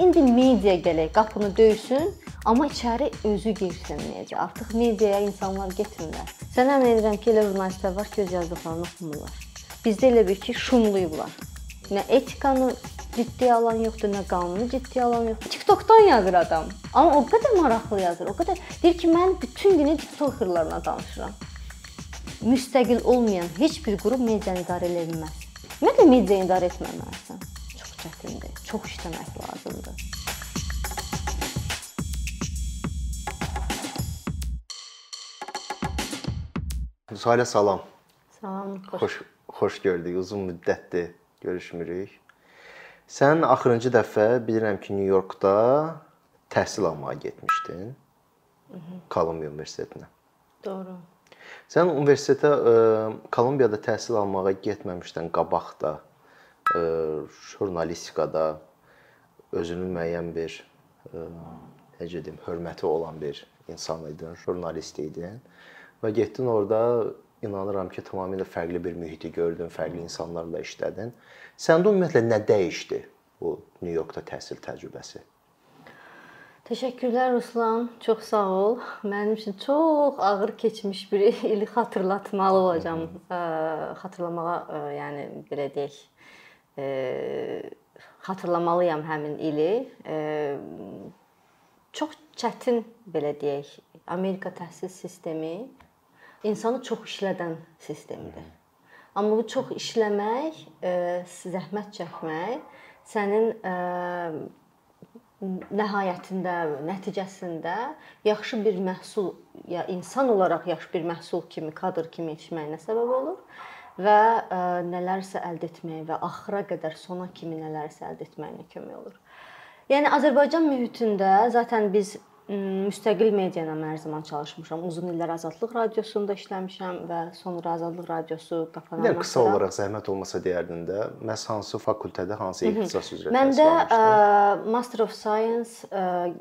İndi media gələk, qapını döysün, amma içəri özü girsin media. Artıq mediaya insanlar getmirlər. Sən əmin edirəm ki, elə jurnalistlər var ki, öz yazdıqlarını oxumurlar. Bizdə elə bir ki, şumluyublar. Nə etikanı ciddiyə alan yoxdur, nə qanunu ciddiyə alan yoxdur. TikTokdan yazır adam. Amma o qədər maraqlı yazır. O qədər deyir ki, mən bütün günü TikTokerlarla danışıram. Müstəqil olmayan heç bir qrup medianı idarə edə bilməz. Ümumiyyətlə media idarə etməməlisən. Çətindir. Çox işləmək lazımdır. Sahilə salam. Salam. Xoş. Xoş xoş gördük. Uzun müddətdir görüşmürük. Sən axırıncı dəfə bilirəm ki, New Yorkda təhsil almağa getmişdin. Kolumbiya Universitetinə. Doğru. Sən universitetə Kolumbiyada təhsil almağa getməmişdən qabaq da jurnalistikada özünün müəyyən bir necə deyim, hörməti olan bir insan idin, jurnalist idin və getdin orada inanıram ki, tamamilə fərqli bir mühiti gördün, fərqli insanlarla işlədin. Səndə ümumiyyətlə nə dəyişdi bu New Yorkda təhsil təcrübəsi? Təşəkkürlər Ruslan. Çox sağ ol. Mənim üçün çox ağır keçmiş bir ili xatırlatmalı olacağam. Ə, xatırlamağa, yəni belə deyək, ə, xatırlamalıyam həmin ili. Çox çətin belə deyək, Amerika təhsil sistemi insanı çox işlədən sistemdir. Amma bu çox işləmək, zəhmət çəkmək sənin nəhayətində, nəticəsində yaxşı bir məhsul ya insan olaraq yaxşı bir məhsul kimi, kadr kimi yetişməyinə səbəb olur və ə, nələrsə əldə etməyə və axıra qədər sona kimi nələrsə əldə etməyinə kömək olur. Yəni Azərbaycan mühitində zaten biz müstəqil media ilə hər zaman çalışmışam. Uzun illər Azadlıq radiosunda işləmişəm və sonra Azadlıq radiosu qapanandan sonra qısa olaraq zəhmət olmasa deyərdin də, məhz hansı fakültədə, hansı ixtisas üzrə Məndə ə, Master of Science ə,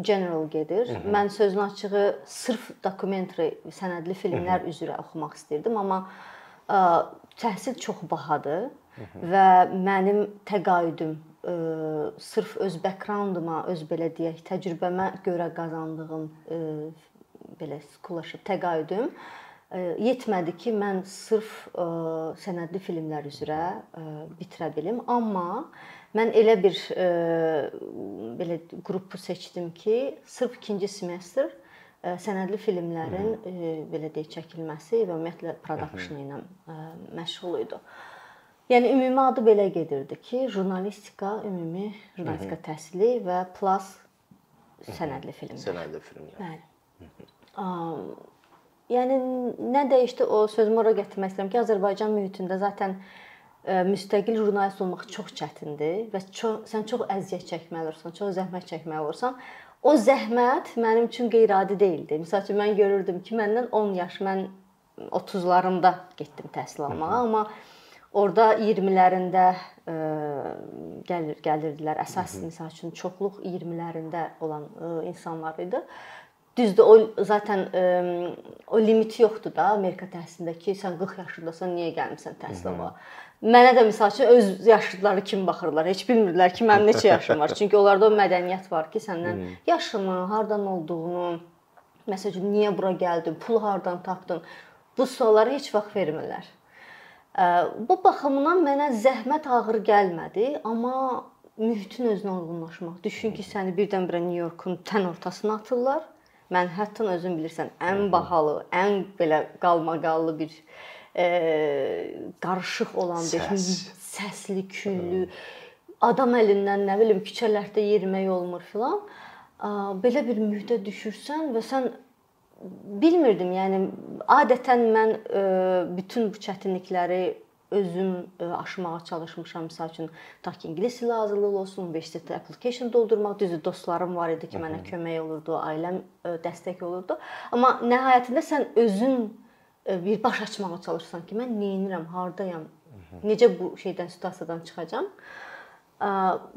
General gedir. Hı -hı. Mən sözün açığı sırf dokumentary sənədli filmlər Hı -hı. üzrə oxumaq istirdim, amma təhsil çox bahadır və mənim təqaüdüm ə, sırf öz backgrounduma, öz belə deyək, təcrübəmə görə qazandığım ə, belə scholarship təqaüdüm ə, yetmədi ki, mən sırf ə, sənədli filmlər üzrə ə, bitirə bilim, amma mən elə bir ə, belə qrupu seçdim ki, sırf 2-ci semestr sənədli filmlərin ə, belə deyək çəkilməsi və ümumiyyətlə production ilə ə, məşğul idi. Yəni ümumi adı belə gedirdi ki, jurnalistika, ümumi jurnalistika təhsili və plus sənədli filmlər. Sənədli filmlər. Bəli. Yəni nə dəyişdi o sözümü ora gətirmək istəyirəm ki, Azərbaycan mühitində zaten müstəqil jurnalist olmaq çox çətindir və çox sən çox əziyyət çəkməli olursan, çox zəhmət çəkməli olursan. O zəhmət mənim üçün qeyri-adi deyildi. Məsəl üçün mən görürdüm ki, məndən 10 yaş, mən 30-larımda getdim təhsil almağa, amma Orda 20-lərində ə, gəlir gəlirdilər. Əsas məsəl üçün çoxluq 20-lərində olan ə, insanlar idi. Düzdür, o zaten ə, o limiti yoxdur da Amerika təhsilində ki, sən 40 yaşındasan, niyə gəlmisən təhsil almağa? Mənə də məsəl üçün öz yaşlıları kimi baxırlar. Heç bilmirdilər ki, mənim neçə yaşım var. Çünki onlarda o mədəniyyət var ki, səndən yaşını, hardan olduğunu, məsəl üçün niyə bura gəldin, pulu hardan tapdın? Bu sualları heç vaxt vermirlər. Bu baxımdan mənə zəhmət ağır gəlmədi, amma mühitin özünə uyğunlaşmaq. Düşün ki, səni birdən-birə Nyu-Yorkun tən ortasına atırlar. Manhattan özün bilirsən, ən bahalı, ən belə qalmaqallı bir qarışıq olan bir Səs. səsli, küllü, adam əlindən nə bilim küçələrdə yerimək olmur filan. Belə bir mühitə düşürsən və sən bilmirdim. Yəni adətən mən ə, bütün bu çətinlikləri özüm ə, aşmağa çalışmışam. Məsəl üçün tutaq ki, ingilis dili hazırlığı olsun, universitetdə application doldurmaq, düzdür, dostlarım var idi ki, mənə kömək olurdu, ailəm ə, dəstək olurdu. Amma nəhayətində sən özün bir baş açmağa çalışırsan ki, mən nə edirəm, hardayam, necə bu şeydən situasiyadan çıxacağam.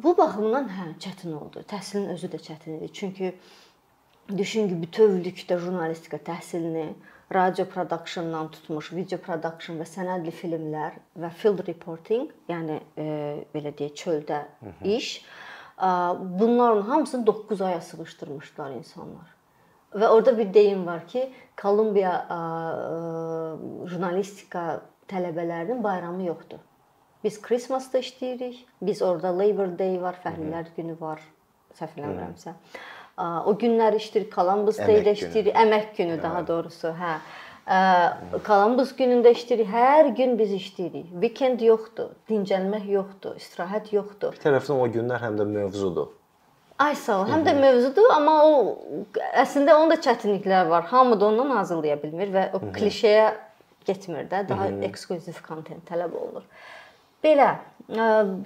Bu baxımdan hə, çətin oldu. Təhsilin özü də çətin idi. Çünki düşün ki, bütövlükdə jurnalistika təhsilini radio productiondan tutmuş, video production və sənədli filmlər və field reporting, yəni e, belə deyək, çöldə -hı. iş Bunların hamısını 9 aya sığışdırmışlar insanlar. Və orada bir deyim var ki, Kolumbiya jurnalistika tələbələrinin bayramı yoxdur. Biz Christmasda işləyirik. Biz orada Labor Day var, Fəhlilər günü var, səhv eləmirəmsə. O günləri işləyirik, Columbus Day-də işləyirik, əmək günü daha doğrusu, hə. Columbus günündə işləyirik. Hər gün biz işləyirik. Weekend yoxdur, dincəlmək yoxdur, istirahət yoxdur. Bir tərəfdən o günlər həm də mövzudur. Ay sağ ol. Həm də mövzudur, amma o əslində onun da çətinlikləri var. Hamı da ondan hazırlaya bilmir və o klişeyə getmir də, daha eksklüziv kontent tələb olunur. Belə,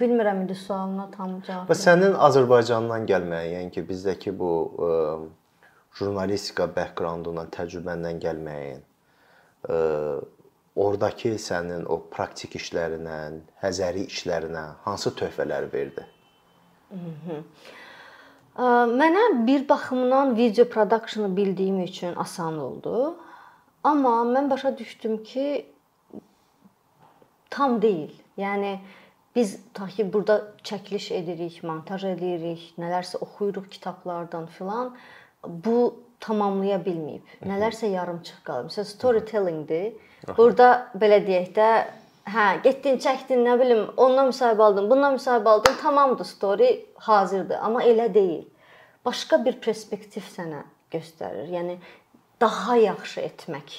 bilmirəm indi sualına tam cavab. Və sənin Azərbaycandan gəlməyin, yəni ki, bizdəki bu ə, jurnalistika backgroundundan, təcrübəndən gəlməyin ordakı sənin o praktik işlərinə, həzəri işlərinə hansı töhfələr verdi? Mənə bir baxımdan video production-ı bildiyim üçün asan oldu. Amma mən başa düşdüm ki, tam deyil. Yəni biz ta ki burada çəkiliş edirik, montaj edirik, nələrsə oxuyuruq kitablardan filan, bu tamamlaya bilməyib. Nələrsə yarımçıq qalıb. Məsələn, storytellingdir. Burada belə deyək də, hə, getdin, çəkdin, nə bilim, ondan müsahibə aldın, bundan müsahibə aldın, tamamdır, story hazırdır, amma elə deyil. Başqa bir perspektiv sənə göstərir. Yəni daha yaxşı etmək.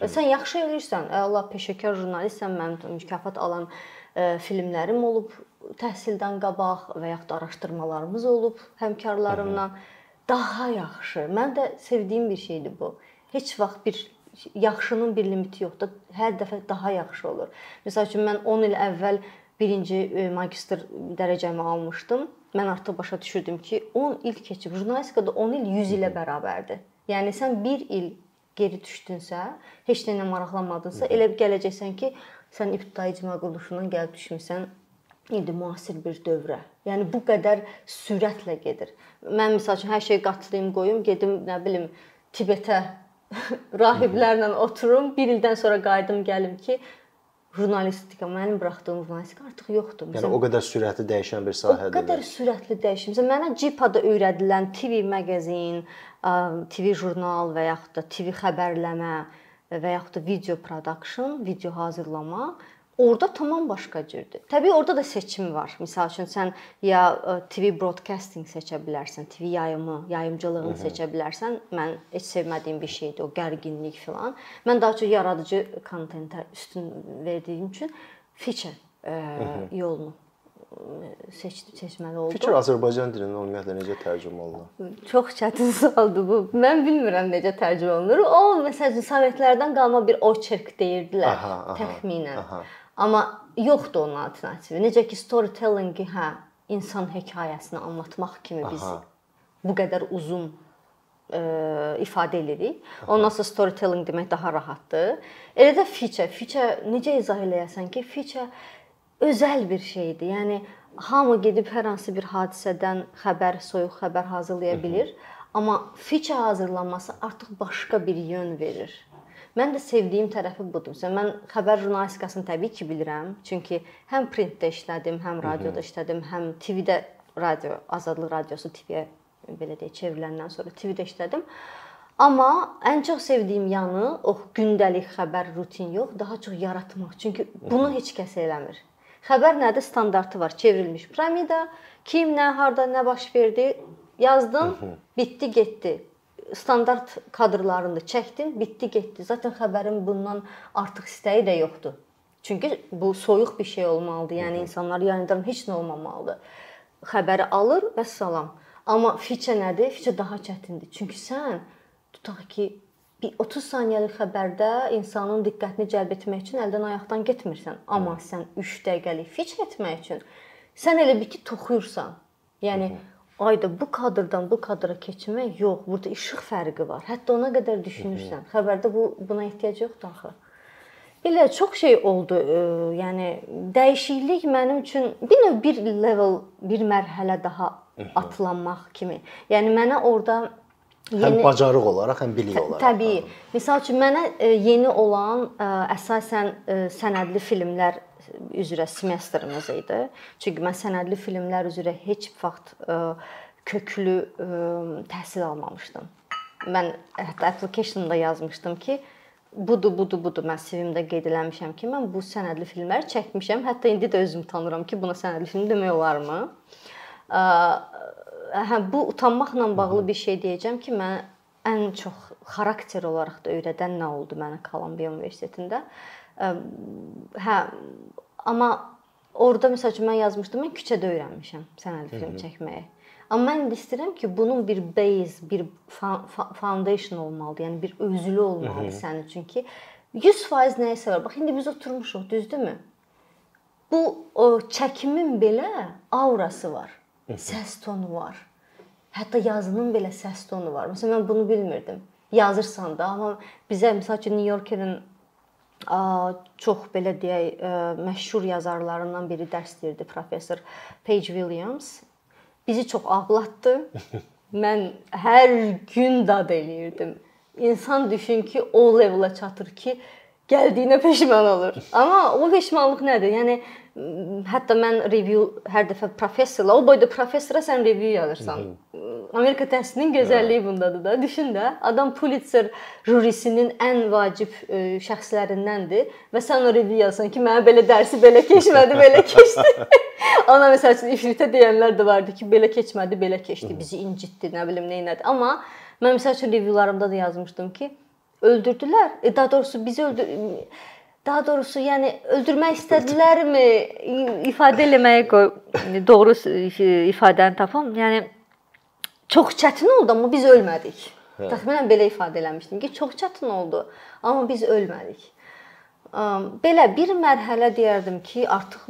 Və sən yaxşı eləyirsən. Allah peşəkar jurnalistsən, mənim mükafat alan ə, filmlərim olub təhsildən qabaq və yaxud araşdırmalarımız olub həmkarlarımla. Hı -hı daha yaxşı. Mən də sevdiyim bir şeydir bu. Heç vaxt bir yaxşının bir limiti yoxdur. Hər dəfə daha yaxşı olur. Məsəl üçün mən 10 il əvvəl birinci e, magistr dərəcəmi almışdım. Mən artıq başa düşürdüm ki, 10 il keçib. Jurnalistikada 10 il 100 ilə bərabərdir. Yəni sən 1 il geri düşdünsə, heç nə ilə maraqlanmadınsa, elə gələcəksən ki, sən ibtidai icma quruluşundan gəlib düşmüsən indi müasir bir dövrə. Yəni bu qədər sürətlə gedir. Mən məsəl üçün hər şey qatlayım, qoyum, gedim, nə bilim, Tibetə rahiblərlə oturum, 1 ildən sonra qayıdım gəlim ki, jurnalistika, mənim buraxdığım jurnalistika artıq yoxdur. Məsələn, yəni o qədər sürətli dəyişən bir sahədir. O qədər sürətli dəyişir. Məsələn, mənə CIPA-da öyrədilən TV maqazin, TV jurnal və yaxud da TV xəbərləmə və yaxud da video production, video hazırlama Orda tamam başqa cürdür. Təbii orada da seçim var. Məsəl üçün sən ya e, TV broadcasting seçə bilərsən, TV yayımı, yayımçılığını Hı -hı. seçə bilərsən. Mən heç sevmədiyim bir şeydir o gərginlik filan. Mən daha çox yaradıcı kontentə üstün verdiyim üçün feature ə, e, yolunu e, seç seçməli oldum. Feature Azərbaycan dilində ümumiyyətlə necə tərcümə olunur? Çox çətin sualdır bu. Mən bilmirəm necə tərcümə olunur. O məsələn Sovetlərdən qalma bir oçerk deyirdilər aha, aha, təxminən. Aha. Amma yoxdur onun alternativi. Necə ki storytellingi hə, insan hekayəsini anlatmaq kimi biz Aha. bu qədər uzun ə, e, ifadə edirik. Ondan sonra storytelling demək daha rahatdır. Elə də feature, feature necə izah eləyəsən ki, feature özəl bir şeydir. Yəni hamı gedib hər hansı bir hadisədən xəbər, soyuq xəbər hazırlaya bilər, amma feature hazırlanması artıq başqa bir yön verir. Mən də sevdiyim tərəfi budur. Məsələn, mən xəbər jurnalistikasını təbii ki, bilirəm. Çünki həm printdə işlədim, həm radioda işlədim, həm TV-də radio, Azadlıq radiosu TV-yə belə deyək, çevriləndən sonra TV-də işlədim. Amma ən çox sevdiyim yanı o gündəlik xəbər rutin yox, daha çox yaratmaq. Çünki bunu heç kəs eləmir. Xəbər nədir? Standartı var, çevrilmiş piramida, kim nə, harda nə baş verdi, yazdın, bitdi, getdi standart kadrlarını çəkdin, bitdi, getdi. Zaten xəbərin bundan artıq istəyi də yoxdur. Çünki bu soyuq bir şey olmalıdır. Yəni insanlar yayındıran heç nə olmamalıdır. Xəbəri alır və salam. Amma fiçə nədir? Fiçə daha çətindir. Çünki sən tutaq ki, bir 30 saniyəlik xəbərdə insanın diqqətini cəlb etmək üçün əldən ayaqdan getmirsən. Amma sən 3 dəqiqəlik fiç etmək üçün sən elə bir ki, toxuyursan. Yəni Hı -hı ayda bu kadrdan bu kadra keçmək yox, burada işıq fərqi var. Hətta ona qədər düşünürsən. Xəbərdə bu buna ehtiyac yoxdur axı. Belə çox şey oldu. E, yəni dəyişiklik mənim üçün bir növ bir level, bir mərhələ daha atlanmaq kimi. Yəni mənə orada yeni həm bacarıq olaraq, həm bilik olaraq. Təbii. Məsəl üçün mənə e, yeni olan e, əsasən ə, sənədli filmlər üzrə semestrimiz idi. Çünki mən sənədli filmlər üzrə heç vaxt ə, köklü ə, təhsil almamışdım. Mən hətta application-da yazmışdım ki, budur, budur, budur. Mən CV-mdə qeyd eləmişəm ki, mən bu sənədli filmləri çəkmişəm. Hətta indi də özümü tanıyıram ki, buna sənədli film demək olarmı? Hə, bu utanmaqla bağlı bir şey deyəcəm ki, mən ən çox xarakter olaraq da öyrədən nə oldu mənə Kolumbiya Universitetində? Hə, amma orada məsəl üçün mən yazmışdım, mən küçədə öyrənmişəm sənədli film çəkməyi. Amma mən indi istəyirəm ki, bunun bir base, bir foundation olmalıdır. Yəni bir özülü olmalıdır sənin üçün ki, 100% nəyisə var. Bax indi biz oturmuşuq, düzdürmü? Bu o çəkimin belə aurası var. Səs tonu var. Hətta yazının belə səs tonu var. Məsələn mən bunu bilmirdim. Yazırsan da, amma bizə məsəl üçün New Yorkerin çox belə deyək, məşhur yazarlarından biri dərs deyirdi professor Page Williams bizi çox ağlatdı. Mən hər gün dad eləyirdim. İnsan düşün ki, o levelə çatır ki, gəldiyinə peşman olur. Amma o peşmanlıq nədir? Yəni hətta mən review hər dəfə professorla, o boyda professora sən review yazırsan. Amerika təhsilinin gözəlliyi bundadır da. Düşün də, adam Pulitzer jurisinin ən vacib ə, şəxslərindəndir və sən o review yazsan ki, mənə belə dərsi belə keçmədi, belə keçdi. Ona məsəl üçün ifritə deyənlər də vardı ki, belə keçmədi, belə keçdi, bizi incitdi, nə bilim nə etdi. Amma mən məsəl üçün reviewlarımda da yazmışdım ki, öldürdülər. E, daha doğrusu bizi öldür daha doğrusu yəni öldürmək istədilərmi ifadə eləməyə qoy doğru ifadəni tapım. Yəni çox çətin oldu amma biz ölmədik. Hə. Təxminən belə ifadə eləmişdim ki, çox çətin oldu, amma biz ölmədik. Belə bir mərhələ deyərdim ki, artıq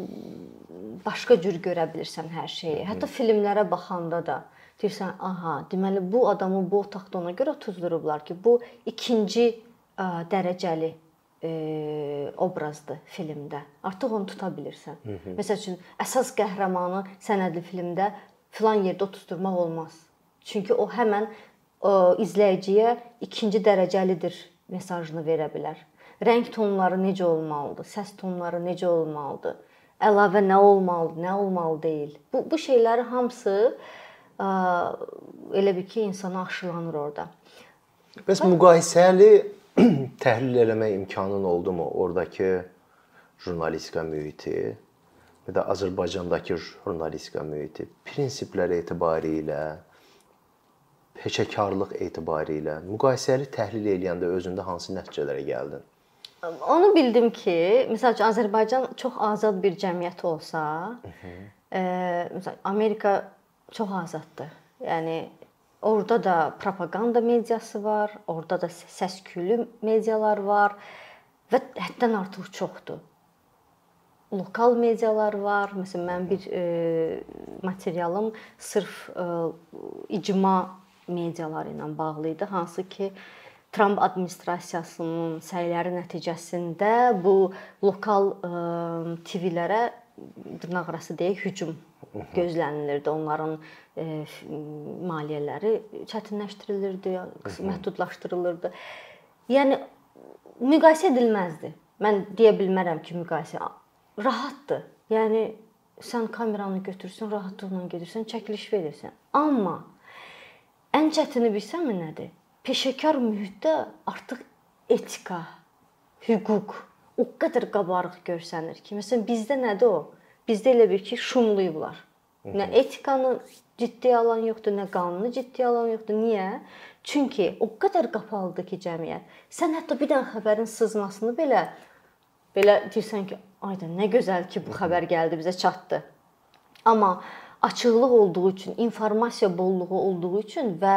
başqa cür görə bilirsən hər şeyi. Hətta filmlərə baxanda da deyirsən, aha, deməli bu adamı bu otaqda ona görə tuzdurublar ki, bu ikinci ə, dərəcəli ə, obrazdır filmdə. Artıq onu tuta bilirsən. Hı -hı. Məsəl üçün əsas qəhrəmanı sənədli filmdə filan yerdə otuzdurmaq olmaz. Çünki o həmən ə, izləyiciyə ikinci dərəcəlidir mesajını verə bilər. Rəng tonları necə olmalıdır? Səs tonları necə olmalıdır? əlavə nə olmalı, nə olmalı deyil. Bu bu şeyləri hamısı ə, elə bir ki, insana aşılanır orada. Bəs müqayisəli təhlil eləmək imkanın oldumu oradakı jurnalistika mühiti və də Azərbaycandakı jurnalistika mühiti prinsiplər etibarilə peşəkarlıq etibarilə müqayisəli təhlil edəndə özündə hansı nəticələrə gəldin? Onu bildim ki, məsəl üçün Azərbaycan çox azad bir cəmiyyət olsa, e, məsəl Amerika çox azaddır. Yəni orada da propaganda mediası var, orada da səs-küylü medialar var və həddən artıq çoxdur. Lokal medialar var. Məsələn, mən bir e, materialım sırf e, icma mediaları ilə bağlı idi, hansı ki, e, Tramp administrasiyasının səyləri nəticəsində bu lokal ə, TV-lərə dırnaqarası deyək hücum gözlənilirdi. Onların ə, maliyyələri çətinləşdirilirdi, məhdudlaşdırılırdı. Yəni müqayisə edilməzdi. Mən deyə bilmərəm ki, müqayisə rahatdır. Yəni sən kameranı götürsən, rahatlıqla gedirsən, çəkiliş verirsən. Amma ən çətini bilsənmi nədir? peşəkar mühitdə artıq etika, hüquq o qədər qabarıq görsənir ki, məsələn bizdə nədir o? Bizdə elə bir ki, şumluyublar. Nə etikanı ciddiyə alan yoxdur, nə qanunu ciddiyə alan yoxdur. Niyə? Çünki o qədər qapalıdır ki, cəmiyyət. Sən hətta bir dənə xəbərin sızmasını belə belə deyirsən ki, ayda nə gözəl ki, bu xəbər gəldi, bizə çatdı. Amma açıqlıq olduğu üçün, informasiya bolluğu olduğu üçün və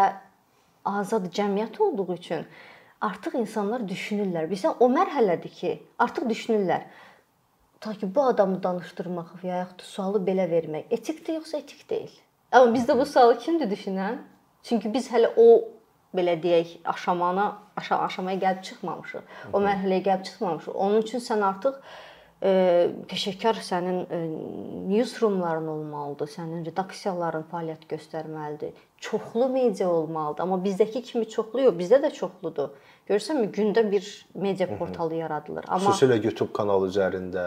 azad cəmiyyət olduğu üçün artıq insanlar düşünürlər. Bilirsən, o mərhələdir ki, artıq düşünürlər. Ta ki bu adamı danışdırmaq və ya yaxud sualı belə vermək etikdir yoxsa etik deyil. Amma bizdə bu sualı kimdir düşünən? Çünki biz hələ o belə deyək, aşamana, aşa aşamaya gəlib çıxmamışıq. O mərhələyə gəlib çıxmamışıq. Onun üçün sən artıq peşəkar sənin newsroomların olmalıdır, sənin redaksiyaların fəaliyyət göstərməlidir. Çoxlu media olmalıdır. Amma bizdəki kimi çoxlu yox, bizdə də çoxludur. Görürsənmi, gündə bir media portalı yaradılır. Amma xüsusilə YouTube kanalı üzərində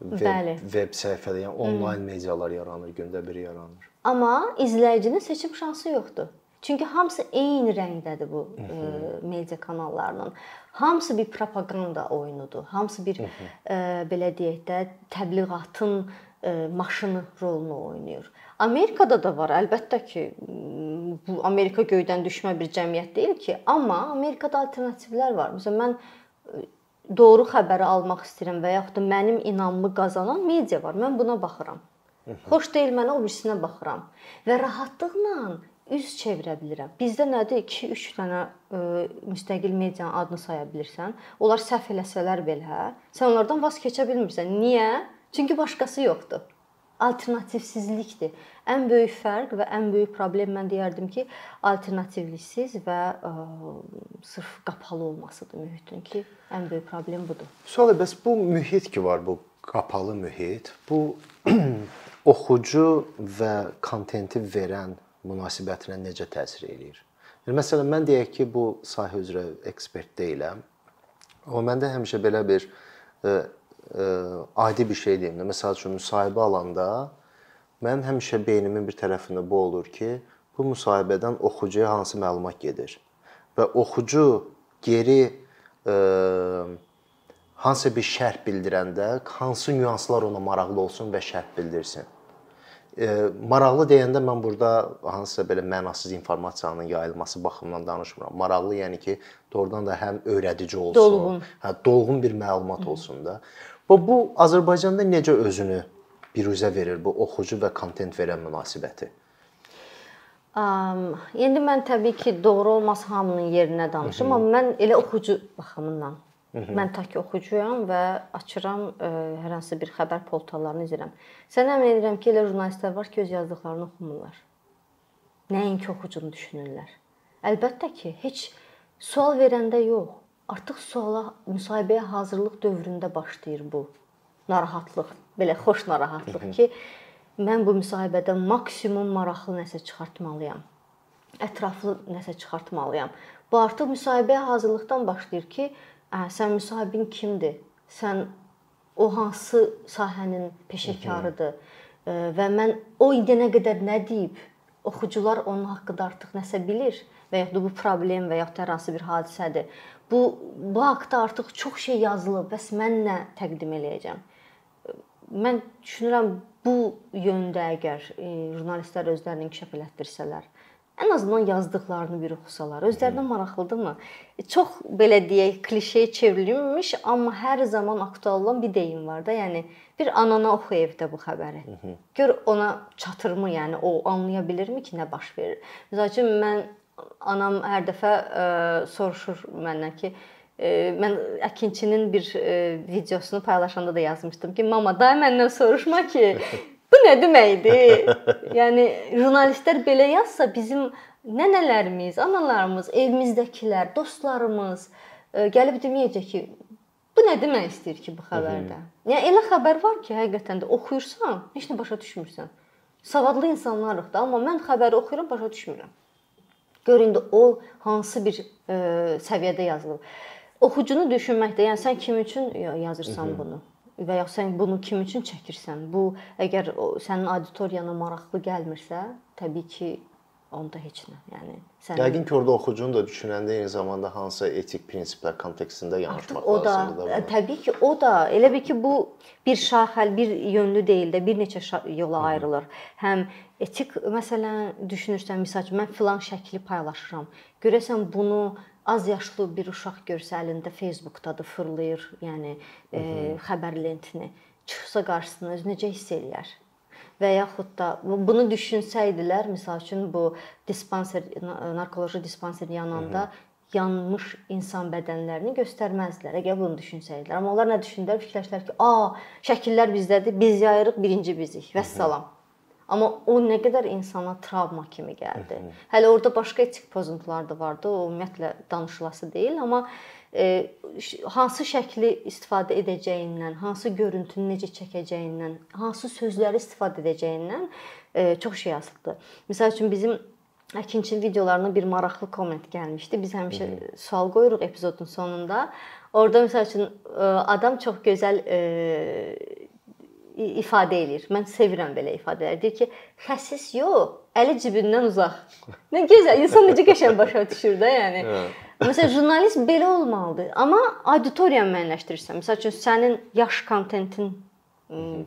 web, Bəli. web səhifədə, yəni onlayn medialar yaranır, gündə biri yaranır. Amma izləyicinin seçim şansı yoxdur. Çünki hamısı eyni rəngdədir bu ə, media kanallarının. Hamısı bir propaganda oyunudur. Hamısı bir ə, belə deyək də təbliğatın ə, maşını rolunu oynayır. Amerikada da var, əlbəttə ki, bu Amerika göydən düşmə bir cəmiyyət deyil ki, amma Amerikada alternativlər var. Məsələn, mən doğru xəbəri almaq istəyirəm və yaxud da mənim inamımı qazanan media var. Mən buna baxıram. Xoş deyil mənə o birisinə baxıram və rahatlıqla üz çevirə bilirəm. Bizdə nədir? 2-3 dənə ə, müstəqil medianın adını saya bilirsən. Onlar səhv eləsələr belə, sən onlardan vaz keçə bilmirsən. Niyə? Çünki başqası yoxdur. Alternativsizlikdir. Ən böyük fərq və ən böyük problem mən deyərdim ki, alternativliksiz və ə, sırf qapalı olmasıdır mühitin ki, ən böyük problem budur. Sonra bəs bu mühit ki var, bu qapalı mühit, bu oxucu və kontenti verən münasibətinə necə təsir eləyir? Yəni məsələn mən deyək ki, bu sahə üzrə ekspert deyiləm. Amma məndə həmişə belə bir ə, ə, adi bir şey deyim də, məsəl üçün müsahibə alanda mən həmişə beynimin bir tərəfində bu olur ki, bu müsahibədən oxucuya hansı məlumat gedir və oxucu geri ə, hansısa bir şərh bildirəndə hansı nüanslar ona maraqlı olsun və şərh bildirsin. E, maraqlı deyəndə mən burada hansısa belə mənasız informasiyanın yayılması baxımından danışmıram. Maraqlı yəni ki, doğrudan da həm öyrədici olsun, Dolğun. hə dolğun bir məlumat olsun da. Və bu Azərbaycanda necə özünü biruzə verir bu oxucu və kontent verən münasibəti? Um, indi mən təbii ki, doğru olmaz hamının yerinə danışım, amma mən elə oxucu baxımından Mən tək oxucuyam və açıram ə, hər hansı bir xəbər portallarını izləyirəm. Sən əmin edirəm ki, elə jurnalistlər var ki, öz yazdıqlarını oxumurlar. Nəinki oxucunu düşünürlər. Əlbəttə ki, heç sual verəndə yox. Artıq suala, müsahibəyə hazırlıq dövründə başlayır bu narahatlıq, belə xoş narahatlıq ki, mən bu müsahibədə maksimum maraqlı nəsə çıxartmalıyam. Ətraflı nəsə çıxartmalıyam. Bu artıq müsahibəyə hazırlıqdan başlayır ki, sən müsahibin kimdir? Sən o hansı sahənin peşəkarıdır? Və mən o indiyənə qədər nə deyib, oxucular onun haqqında artıq nəsə bilir və ya da bu problem və ya da hər hansı bir hadisədir. Bu bu haqqda artıq çox şey yazılıb, bəs mən nə təqdim eləyəcəm? Mən düşünürəm bu yöndə əgər e, jurnalistlər özlərini inkişaf elətdirsələr, ən azından yazdıqlarını bir oxusalar, özlərinə maraqlıdırmı? Çox belə deyək, klişeyə çevrilmiş, amma hər zaman aktual olan bir deyim var da, yəni bir anana oxu evdə bu xəbəri. Gör ona çatırmı, yəni o anlaya bilirmi ki, nə baş verir? Məsəl üçün mən anam hər dəfə ə, soruşur məndən ki, ə, mən əkinçinin bir videosunu paylaşanda da yazmışdım ki, mama, day məndən soruşma ki, Bu nə deməkdir? yəni jurnalistlər belə yazsa bizim nənələrimiz, analarımız, evimizdəkilər, dostlarımız ə, gəlib deməyəcək ki, bu nə demək istəyir ki bu xəbərdə? Yəni elə xəbər var ki, həqiqətən də oxuyursan, heç nə başa düşmürsən. Savadlı insanlarıq da, amma mən xəbəri oxuyuram, başa düşmürəm. Gör indi o hansı bir ə, səviyyədə yazılıb. Oxucunu düşünməkdə, yəni sən kim üçün yazırsan bunu? Və ya sən bunu kim üçün çəkirsən? Bu əgər o, sənin auditoriyana maraqlı gəlmirsə, təbii ki, onda heç nə. Yəni sən Yəqin ki, orada oxucunu da düşünəndə eyni zamanda hansı etik prinsiplər kontekstində yanaşmaq o da, lazımdır da. Təbii ki, o da elə bil ki, bu bir şaxəl, bir yönlü deyil də, bir neçə yola ayrılır. Həm etik məsələn düşünürsən, məsəl üçün mən filan şəkli paylaşıram. Görəsən bunu az yaşlı bir uşaq görsə əlində Facebookdadır, fırlayır, yəni e, xəbər lentini, çıxsa qarşısına özü necə hiss eləyər? Və yaxud da bunu düşünsəydilər, məsəl üçün bu dispanser narkoloji dispanser yananda Hı -hı. yanmış insan bədənlərini göstərməzdilər. Əgər bunu düşünsəydilər. Amma onlar nə düşündülər? Fikirləşdilər ki, "A, şəkillər bizdədir, biz yayırıq, birinci bizik." Vəssalam. Amma o nə qədər insana travma kimi gəldi. Hələ orada başqa etik pozuntular da vardı. O ümumiyyətlə danışılası deyil, amma e, hansı şəkli istifadə edəcəyindən, hansı görüntünü necə çəkəcəyindən, hansı sözləri istifadə edəcəyindən e, çox şey asılıdır. Məsəl üçün bizim Əkinçinin videolarına bir maraqlı komment gəlmişdi. Biz həmişə Hı -hı. sual qoyuruq epizodun sonunda. Orda məsəl üçün e, adam çox gözəl e, ifadə eləyir. Mən sevirəm belə ifadələri. Deyir ki, xəsis yox, əli cibindən uzaq. Nə gözəl, insan necə qəşəng başa düşür də, yəni. Məsələn, jurnalist belə olmalıdır. Amma auditoriyanı müəyyənləşdirirsən. Məsəl üçün sənin yaş kontentin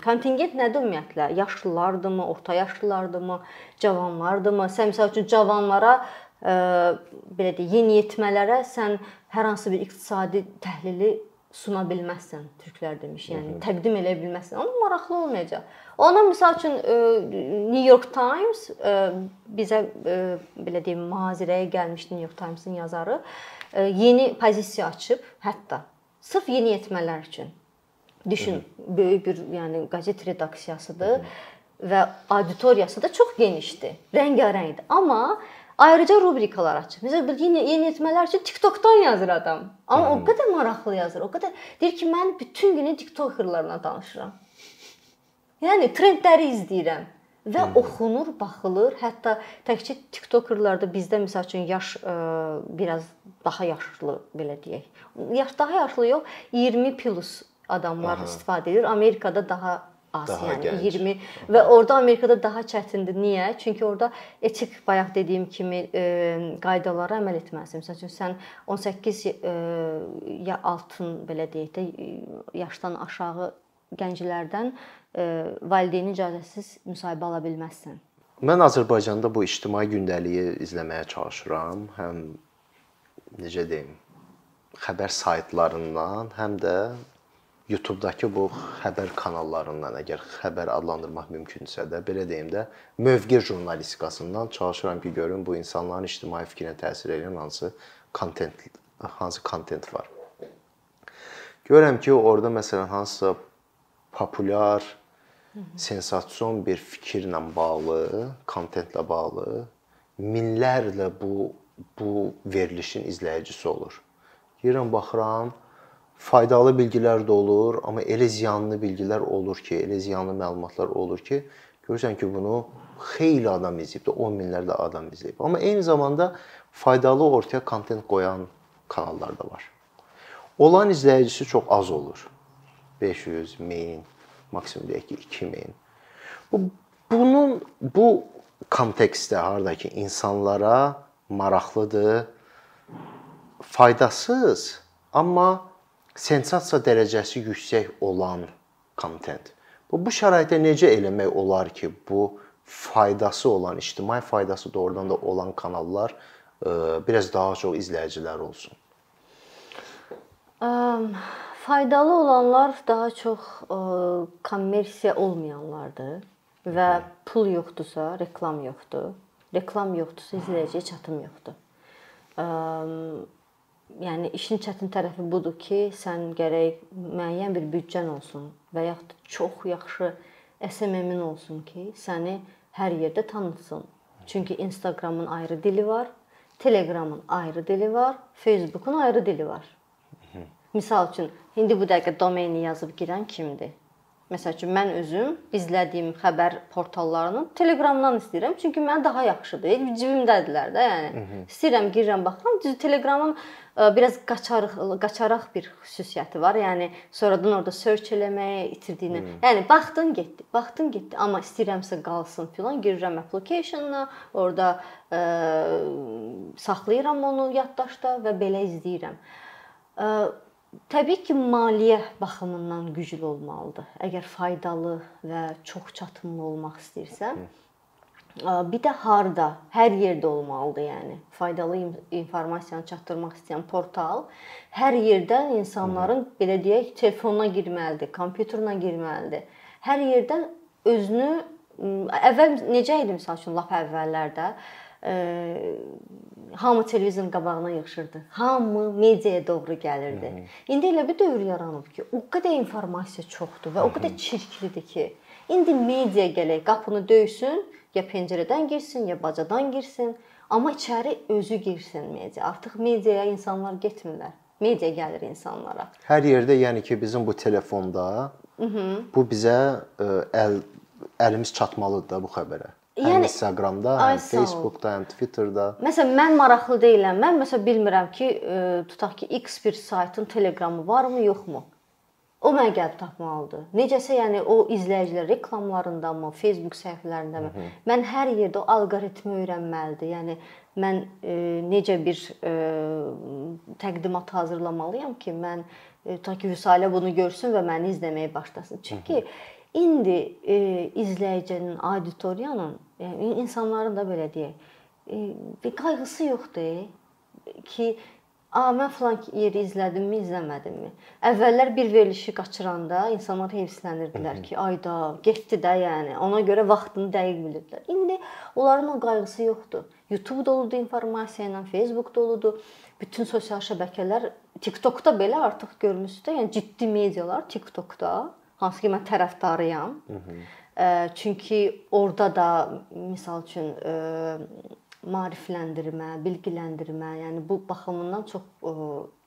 kontingent nədir ümumiyyətlə? Yaşlılardırmı, orta yaşlılardırmı, cavanlardırmı? Sən məsəl üçün cavanlara ə, belə deyək, yeniyetmələrə sən hər hansı bir iqtisadi təhlili suna bilməzsən, türklər demiş. Yəni Hı -hı. təqdim eləyə bilməzsən. Amma maraqlı olmayacaq. Ona məsəl üçün e, New York Times e, bizə e, belə deyim, mühazirəyə gəlmiş New York Times-ın yazarı yeni pozisiya açıb, hətta sırf yeniyetmələr üçün. Düşün, Hı -hı. böyük bir, yəni qəzet redaksiyasıdır Hı -hı. və auditoriyası da çox genişdir, rəngarəngdir. Amma Ayrıca rubrikalar açıb. Məsələn, bu yeni yeniyetmələr üçün TikTokdan yazır adam. Amma hmm. o qədər maraqlı yazır. O qədər deyir ki, mən bütün günü TikTokerlarla danışıram. Yəni trendləri izləyirəm və hmm. oxunur, baxılır. Hətta təkcə TikTokerlarda bizdə məsəl üçün yaş ə, biraz daha yaşlı belə deyək. Yaş daha yaşlı yox, 20 plus adamlar Aha. istifadə edir. Amerikada daha az, daha yəni gənc. 20 və orada Amerikada daha çətindir. Niyə? Çünki orada etik bayaq dediyim kimi e, qaydalara əməl etməlisən. Məsəl üçün sən 18 e, ya altın belə deyək də yaşdan aşağı gənclərdən e, valideyn icazəsiz müsahibə ala bilməzsən. Mən Azərbaycanda bu ictimai gündəliyi izləməyə çalışıram. Həm necə deyim, xəbər saytlarından, həm də YouTube-dakı bu xəbər kanallarından əgər xəbər adlandırmaq mümkünsə də, belə deyim də, mövqe jurnalistikasından çalışıram ki, görüm bu insanların ictimai fikrinə təsir edən hansı kontent hansı kontent var. Görürəm ki, orada məsələn hansısa populyar sensasiyon bir fikirlə bağlı, kontentlə bağlı minlərlə bu bu verilişin izləyicisi olur. Girirəm baxıram, faydalı bilgilər də olur, amma elə ziyanlı bilgilər olur ki, elə ziyanlı məlumatlar olur ki, görürsən ki, bunu xeyli adam izləyib, 10 minlərlə adam izləyib. Amma eyni zamanda faydalı ortaya kontent qoyan kanallar da var. Olan izləyicisi çox az olur. 500, 1000, maksimum deyək ki, 2000. Bu bunun bu kontekstdə harda ki, insanlara maraqlıdır, faydasız, amma sensasiya dərəcəsi yüksək olan kontent. Bu bu şəraitdə necə eləmək olar ki, bu faydası olan, ictimai faydası doğrudan da olan kanallar e, biraz daha çox izləyicilər olsun? Ə, faydalı olanlar daha çox ə, kommersiya olmayanlardır və pul yoxdursa, reklam yoxdur. Reklam yoxdursa, izləyiciyə çatım yoxdur. Ə, yəni işin çətin tərəfi budur ki, sən gərək müəyyən bir büdcən olsun və yaxud çox yaxşı SMM-in olsun ki, səni hər yerdə tanıtsın. Çünki Instagramın ayrı dili var, Telegramın ayrı dili var, Facebookun ayrı dili var. Misal üçün, indi bu dəqiqə domeni yazıb girən kimdir? Məsəl üçün mən özüm izlədiyim xəbər portallarını Telegramdan istəyirəm, çünki mənə daha yaxşıdır. Cibimdədirlər də, yəni. İstəyirəm, girirəm, baxıram. Düz Telegramın biraz qaçarıq, qaçaraq bir xüsusiyyəti var. Yəni sonradan orada search eləməyə itirdiyini. Hmm. Yəni baxdın, getdi, baxdın, getdi, amma istəyirəmsə qalsın filan, girirəm application-a, orada ə, saxlayıram onu yaddaşda və belə izləyirəm. Ə, Təbii ki, maliyyə baxımından güclü olmalıdır. Əgər faydalı və çox çatımlı olmaq istəyirsən, bir də harda, hər yerdə olmalıdır, yəni. Faydalı informasiyanı çatdırmaq istəyən portal hər yerdən insanların belə deyək, telefonuna girməlidir, kompüterına girməlidir. Hər yerdən özünü əvvəl necə idi məsəl üçün lap əvvəllərdə hamı televizorun qabağına yığışırdı. Hamı mediaya doğru gəlirdi. Hı -hı. İndi elə bir dövr yaranıb ki, o qədər informasiya çoxdur və o qədər çirklidir ki, indi media gələk qapını döysün, ya pəncərədən girsin, ya bacadan girsin, amma içəri özü girsin media. Artıq mediaya insanlar getmirlər. Media gəlir insanlara. Hər yerdə, yəni ki, bizim bu telefonda Hı -hı. bu bizə ə, əl əlimiz çatmalıdır da bu xəbərə. Həm yəni, Instagramda, həm Facebookda, həm Twitterda. Məsələn, mən maraqlı deyiləm. Mən məsələn bilmirəm ki, ə, e, tutaq ki, X bir saytın Telegramı varmı, yoxmu? O gəlib tapmalıdır. Necəsə, yəni o izləyicilər reklamlarındamı, Facebook səhifələrindəmi? Mən hər yerdə o alqoritmi öyrənməlidir. Yəni mən e, necə bir e, təqdimat hazırlamalıyam ki, mən e, ta ki Vüsalə bunu görsün və məni izləməyə başlasın. Çünki indi e, izləyicinin, auditoriyanın, yəni insanların da belə deyək, e, bir qayğısı yoxdur ki, A, mən falan yeri izlədimmi, izləmədimmi? Əvvəllər bir verilişi qaçıranda insanlar heyfslənirdilər ki, ayda, getdi də, yəni. Ona görə vaxtını dəqiq bilirdilər. İndi onların o qayğısı yoxdur. YouTube doludur informasiya ilə, Facebook doludur. Bütün sosial şəbəkələr, TikTokda belə artıq görmüsüz də, yəni ciddi medialar TikTokda, hansı ki mən tərəfdarıyam. Hı -hı. Çünki orada da misal üçün maarifləndirmə, bilgiləndirmə, yəni bu baxımından çox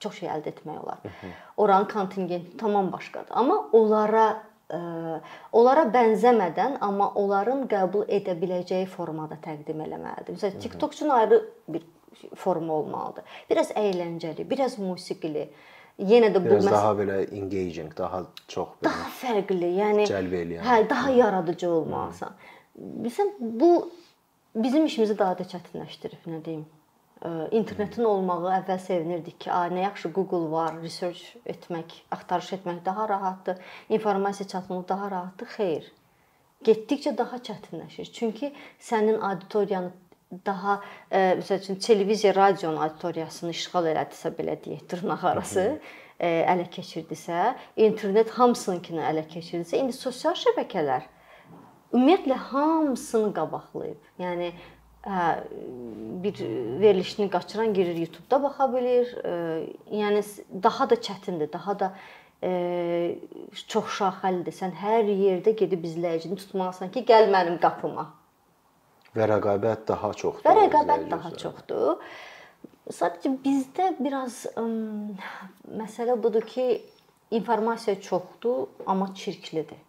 çox şey əldə etmək olar. Oranın kontingenti tamam başqadır. Amma onlara ə, onlara bənzəmədən, amma onların qəbul edə biləcəyi formada təqdim eləməlidir. Məsələn, TikTok üçün ayrı bir forma olmalıdır. Biraz əyləncəli, biraz musiqili. Yenə də bu biraz daha belə engaging, daha çox belə daha fərqli, yəni cəlb eləyən. Hə, daha yaradıcı olmalısan. Bilirsən, bu bizim işimizi daha da çətinləşdirib, nə deyim. İnternetin olmağı əvvəl sevinirdik ki, a, nə yaxşı Google var, research etmək, axtarış etmək daha rahatdır, informasiya çatdırmaq daha rahatdır. Xeyr. Getdikcə daha çətinləşir. Çünki sənin auditoriyanı daha ə, məsəl üçün televiziya, radionun auditoriyasını işğal elədisə belə deyək, dırnaq arası ə, ələ keçirdisə, internet hamısınkini ələ keçirdisə, indi sosial şəbəkələr ümumiyyətlə hamısını qabaqlayıb. Yəni hə bir verilişini qaçıran girir YouTube-da baxa bilir. Yəni daha da çətindir, daha da e, çox şaxəlidir. Sən hər yerdə gedib izləyicini tutmalısan ki, gəl mənim qapıma. Və rəqabət daha çoxdur. Və rəqabət daha çoxdur. Sadəcə bizdə biraz ə, məsələ budur ki, informasiya çoxdur, amma çirklidir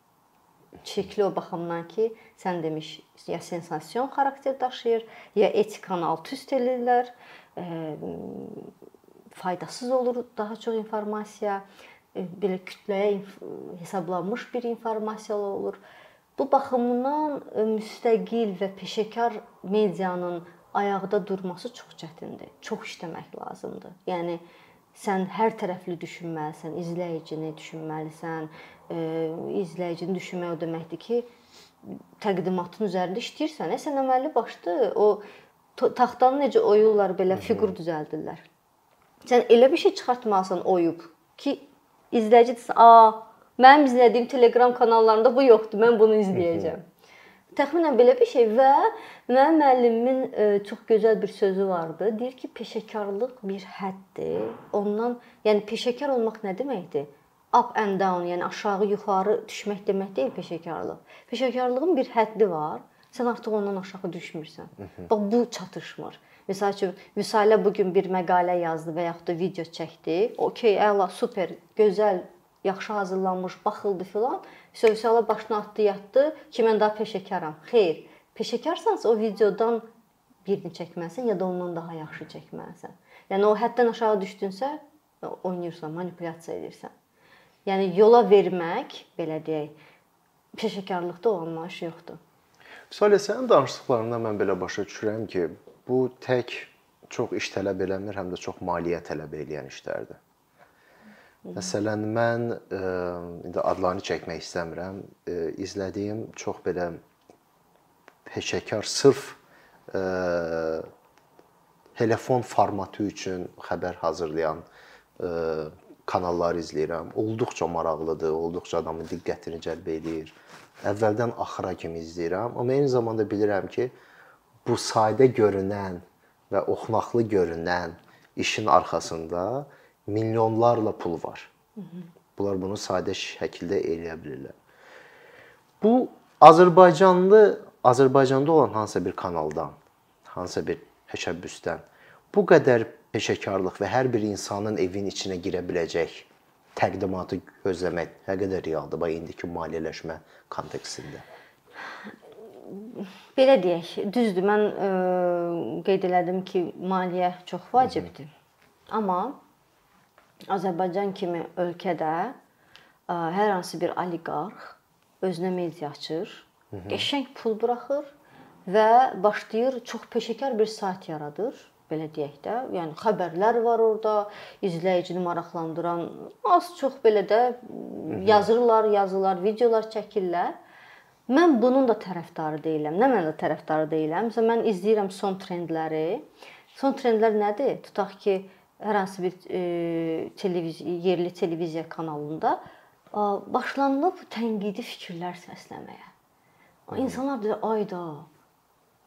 çirkli o baxımdan ki, sən demiş, ya sensasiyon xarakter daşıyır, ya etikanı alt-üst edirlər, e, faydasız olur daha çox informasiya, e, belə kütləyə hesablanmış bir informasiya olur. Bu baxımdan e, müstəqil və peşəkar medianın ayaqda durması çox çətindir. Çox işləmək lazımdır. Yəni sən hər tərəfli düşünməlisən, izləyicini düşünməlisən, izləyicini düşünmək o deməkdir ki, təqdimatın üzərində işləyirsən, sən əməlli başlı o taxtanı necə oyurlar belə fiqur düzəldirlər. Sən elə bir şey çıxartmalısan oyub ki, izləyici desin, "A, mənim izlədiyim Telegram kanallarında bu yoxdur, mən bunu izləyəcəm." Təxminən belə bir şey və mənim müəllimimin çox gözəl bir sözü vardı. Deyir ki, peşəkarlıq bir həddir. Ondan, yəni peşəkar olmaq nə deməkdir? Up and down, yəni aşağı yuxarı düşmək demək deyil peşəkarlıq. Peşəkarlığın bir həddi var. Sən artıq ondan aşağı düşmürsən. Bax bu çatışmır. Məsəl üçün Vüsalə bu gün bir məqalə yazdı və yaxud da video çəkdi. Okay, əla, super, gözəl, yaxşı hazırlanmış, baxıldı filan. Vüsalə başını atdı, yatdı ki, mən daha peşəkaram. Xeyr. Peşəkarsansa o videodan birini çəkməlisən ya da ondan daha yaxşı çəkməlisən. Yəni o həddən aşağı düşdünsə, oynayırsan, manipulyasiya edirsən. Yəni yola vermək, belə deyək, peşəkarlıqda o anlayış yoxdur. Salə sənin danışdıqlarından mən belə başa düşürəm ki, bu tək çox iş tələb eləmir, həm də çox maliyyə tələb edən işlərdir. Məsələn, mən ə, e, indi adlarını çəkmək istəmirəm. Ə, e, izlədiyim çox belə peşəkar sırf ə, e, telefon formatı üçün xəbər hazırlayan ə, kanallar izləyirəm. Olduqca maraqlıdır, olduqca adamın diqqətini cəlb edir. Əvvəldən axıra kimi izləyirəm, amma eyni zamanda bilirəm ki, bu sadə görünən və oxunaqlı görünən işin arxasında milyonlarla pul var. Bunlar bunu sadə şəkildə eləyə bilirlər. Bu Azərbaycanlı Azərbaycanda olan hansısa bir kanaldan, hansısa bir təşəbbüsdən bu qədər peşəkarlıq və hər bir insanın evin içinə girə biləcək təqdimatı gözləmək nə qədər realdır bax indiki maliyyələşmə kontekstində? Belə deyək, düzdür. Mən ə, e, qeyd elədim ki, maliyyə çox vacibdir. Hı -hı. Amma Azərbaycan kimi ölkədə ə, hər hansı bir oliqarx özünə media açır, qəşəng pul buraxır və başlayır çox peşəkar bir sayt yaradır belə deyək də. Yəni xəbərlər var orada, izləyicini maraqlandıran, az çox belə də yazırlar, yazırlar, videolar çəkirlər. Mən bunun da tərəfdarı deyiləm. Nə mənə tərəfdarı deyiləm? Məsələn, mən izləyirəm son trendləri. Son trendlər nədir? Tutaq ki, hər hansı bir e, televiziya, yerli televiziya kanalında e, başlanılıb tənqidi fikirlər səsləməyə. İnsanlar deyir, ayda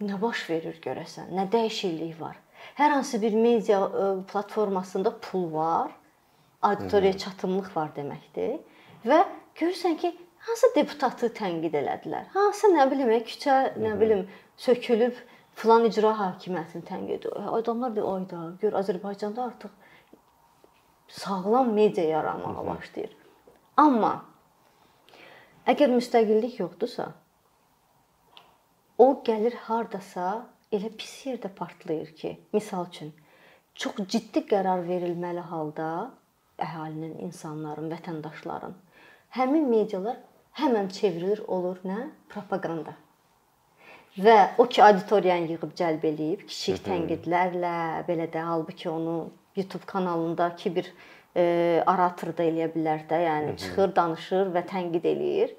nə baş verir görəsən? Nə dəyişiklik var? Hər hansı bir media e, platformasında pul var, auditoriyaya çatımlıq var deməkdir və görürsən ki, hansı deputatı tənqid elədilər. Hansı nə bilim, küçə, nə bilim, sökülüb filan icra hakimiyyətini tənqid edir. Adamlar deyir, ayda, gör Azərbaycanda artıq sağlam media yaranmağa başlayır. Amma əgər müstəqillik yoxdursa, o gəlir hardasa elə pis yerdə partlayır ki, misal üçün çox ciddi qərar verilməli halda əhalinin, insanların, vətəndaşların həmin medialar həmən çevrilir olur nə? Propaganda. Və o ki auditoriyanı yığıb cəlb eləyib kiçik tənqidlərlə, belə də halbuki onu YouTube kanalındakı bir e, orator da eləyə bilər də, yəni çıxır, danışır və tənqid eləyir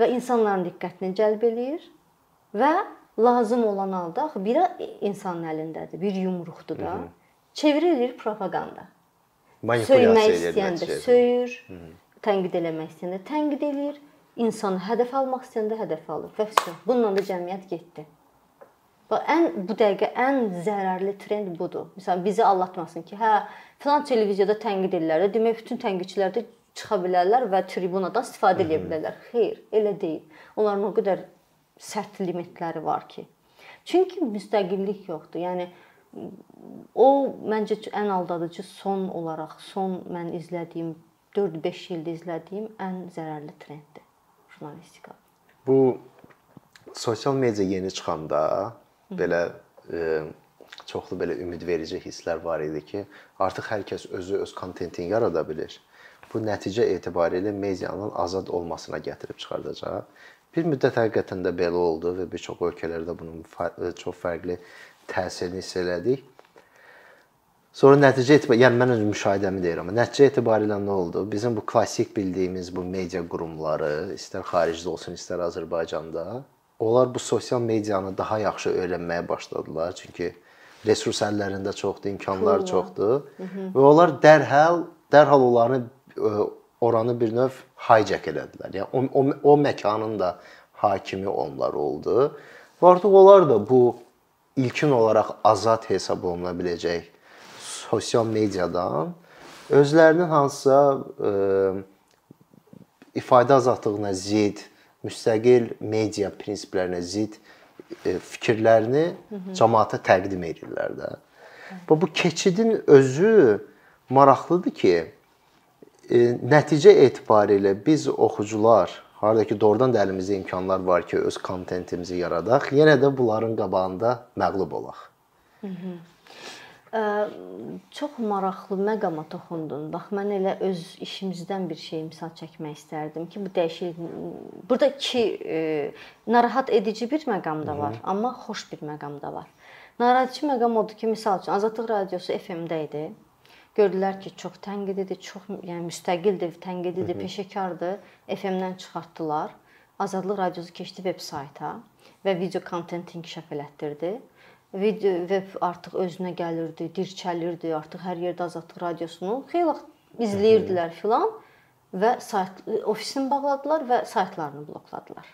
və insanların diqqətini cəlb eləyir və lazım olan halda axı biri insanın əlindədir, bir yumruqdur da. Çevrilir propaganda. Söymək istəyəndə söyür, Hı -hı. tənqid eləmək istəyəndə tənqid eləyir insanı hədəf almaq istəyəndə hədəf alır və vəsə. Bununla da cəmiyyət getdi. Bax ən bu dəqiqə ən zərərli trend budur. Məsələn, bizi aldatmasın ki, hə, filan televiziyada tənqid edirlər. Demək bütün tənqidçilər də çıxa bilərlər və tribunadan istifadə edə bilərlər. Xeyr, elə deyil. Onların o qədər sərt limitləri var ki. Çünki müstəqillik yoxdur. Yəni o məncə ən aldadıcı son olaraq son mən izlədiyim 4-5 ildə izlədiyim ən zərərli trenddir jurnalistika. Bu sosial media yeni çıxanda belə e, çoxlu belə ümidverici hisslər var idi ki, artıq hər kəs özü öz kontentini yarada bilir. Bu nəticə etibarilə medianın azad olmasına gətirib çıxardacaq. Bir müddət həqiqətən də belə oldu və bir çox ölkələrdə bunun çox fərqli təsirini hiss elədik. Sonra nəticə etibarilə, yəni mən öz müşahidəmi deyirəm. Nəticə etibarilə nə oldu? Bizim bu klassik bildiyimiz bu media qurumları, istər xaricdə olsun, istər Azərbaycanda, onlar bu sosial medianı daha yaxşı öyrənməyə başladılar. Çünki resurs əllərində çoxdur, imkanlar Pula. çoxdur. Hı -hı. Və onlar dərhal dərhal onları e, oranı bir növ hijack elədilər. Yəni o, o, o məkanın da hakimi onlar oldu. Və artıq onlar da bu ilkin olaraq azad hesab oluna biləcək sosial mediadan özlərinin hansısa e, ifadə azadlığına zidd, müstəqil media prinsiplərinə zidd ə, fikirlərini cəmaata təqdim edirlər də. Və bu keçidin özü maraqlıdır ki, e, nəticə etibarilə biz oxucular harda ki doğrudan da əlimizdə imkanlar var ki, öz kontentimizi yaradaq, yenə də bunların qabağında məğlub olaq. Hı -hı çox maraqlı məqama toxundun. Bax mən elə öz işimizdən bir şey misal çəkmək istərdim ki, bu dəyişiklik burada iki e, narahat edici bir məqam da var, Hı -hı. amma xoş bir məqam da var. Narahat edici məqam odur ki, misal üçün Azadlıq radiosu FM-də idi. Gördülər ki, çox tənqididir, çox yəni müstəqildir, tənqididir, peşəkardır. FM-dən çıxartdılar. Azadlıq radiosu keçdi veb sayta və video kontent inkişaf elətdirdi video web artıq özünə gəlirdi, dirçəlirdi, artıq hər yerdə Azadlıq radiosunu xeyli izləyirdilər filan və sayt ofisini bağladılar və saytlarını blokladılar.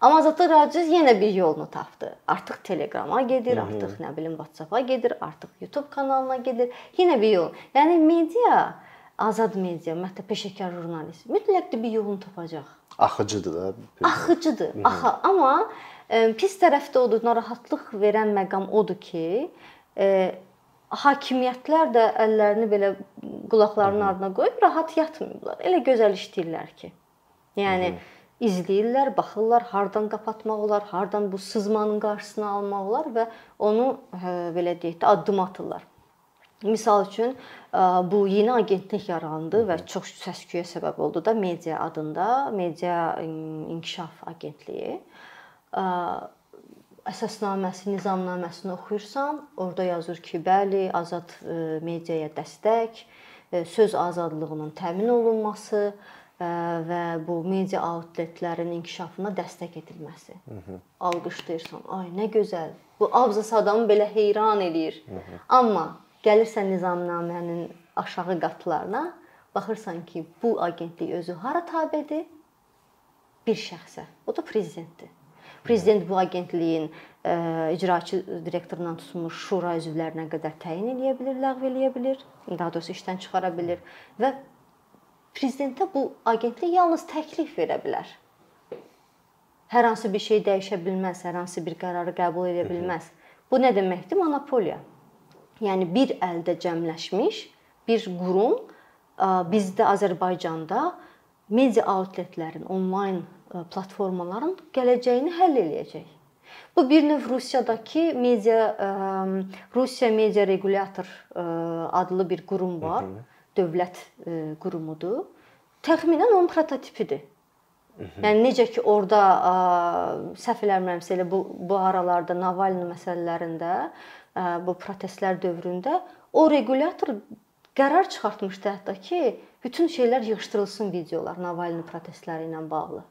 Amma Azadlıq radiosu yenə bir yolunu tapdı. Artıq Telegrama gedir, artıq nə bilim WhatsApp-a gedir, artıq YouTube kanalına gedir. Yenə bir yol. Yəni media, azad media, ümumiyyətlə peşəkar jurnalist mütləq bir yolunu tapacaq. Axıcıdır da. Axıcıdır. Aha, amma Pis tərəf də odur, narahatlıq verən məqam odur ki, e, hakimiyyətlər də əllərini belə qulaqlarının ardına qoyub rahat yatmırlar. Elə gözəl işləyirlər ki. Yəni Hı -hı. İzləyirlər, baxırlar, hardan qapatmaq olar, hardan bu sızmanın qarşısını almaq olar və onu hə, belə deyək də addım atırlar. Misal üçün bu yeni agentlik yarandı və çox səs-küyə səbəb oldu da media adında, media inkişaf agentliyi. Əsasnaməsi, nizamnaməsini oxuyursan, orada yazır ki, bəli, azad mediaya dəstək, söz azadlığının təmin olunması və bu media outletlərin inkişafına dəstək edilməsi. -hı. Alqışlayırsan. Ay, nə gözəl. Bu abzas adamı belə heyran eləyir. Hı -hı. Amma gəlirsən nizamnamənin aşağı qatlarına, baxırsan ki, bu agentlik özü hara tabedir? Bir şəxsə. O da prezidentdir. Prezident bu agentliyin ə, icraçı direktorundan tutmuş şura üzvlərinə qədər təyin edə bilər, ləğv edə bilər, daha doğrusu işdən çıxara bilər və prezidentə bu agentlik yalnız təklif verə bilər. Hər hansı bir şey dəyişə bilməz, hər hansı bir qərarı qəbul edə bilməz. Bu nə deməkdir? Monopoliya. Yəni bir əldə cəmləşmiş bir qurum bizdə Azərbaycanda media outletlərin, onlayn platformaların gələcəyini həll eləyəcək. Bu bir növ Rusiyadakı media Rusiya Media Regulyator adlı bir qurum var. Hı -hı dövlət e, qurumudur. Təxminən onun prototipidir. Yəni necə ki orada ə, səhv eləmirəmsə elə bu bu aralarda Navalny məsələlərində ə, bu protestlər dövründə o regulyator qərar çıxartmışdı hətta ki, bütün şeylər yığışdırılsın videolar Navalny protestləri ilə bağlı.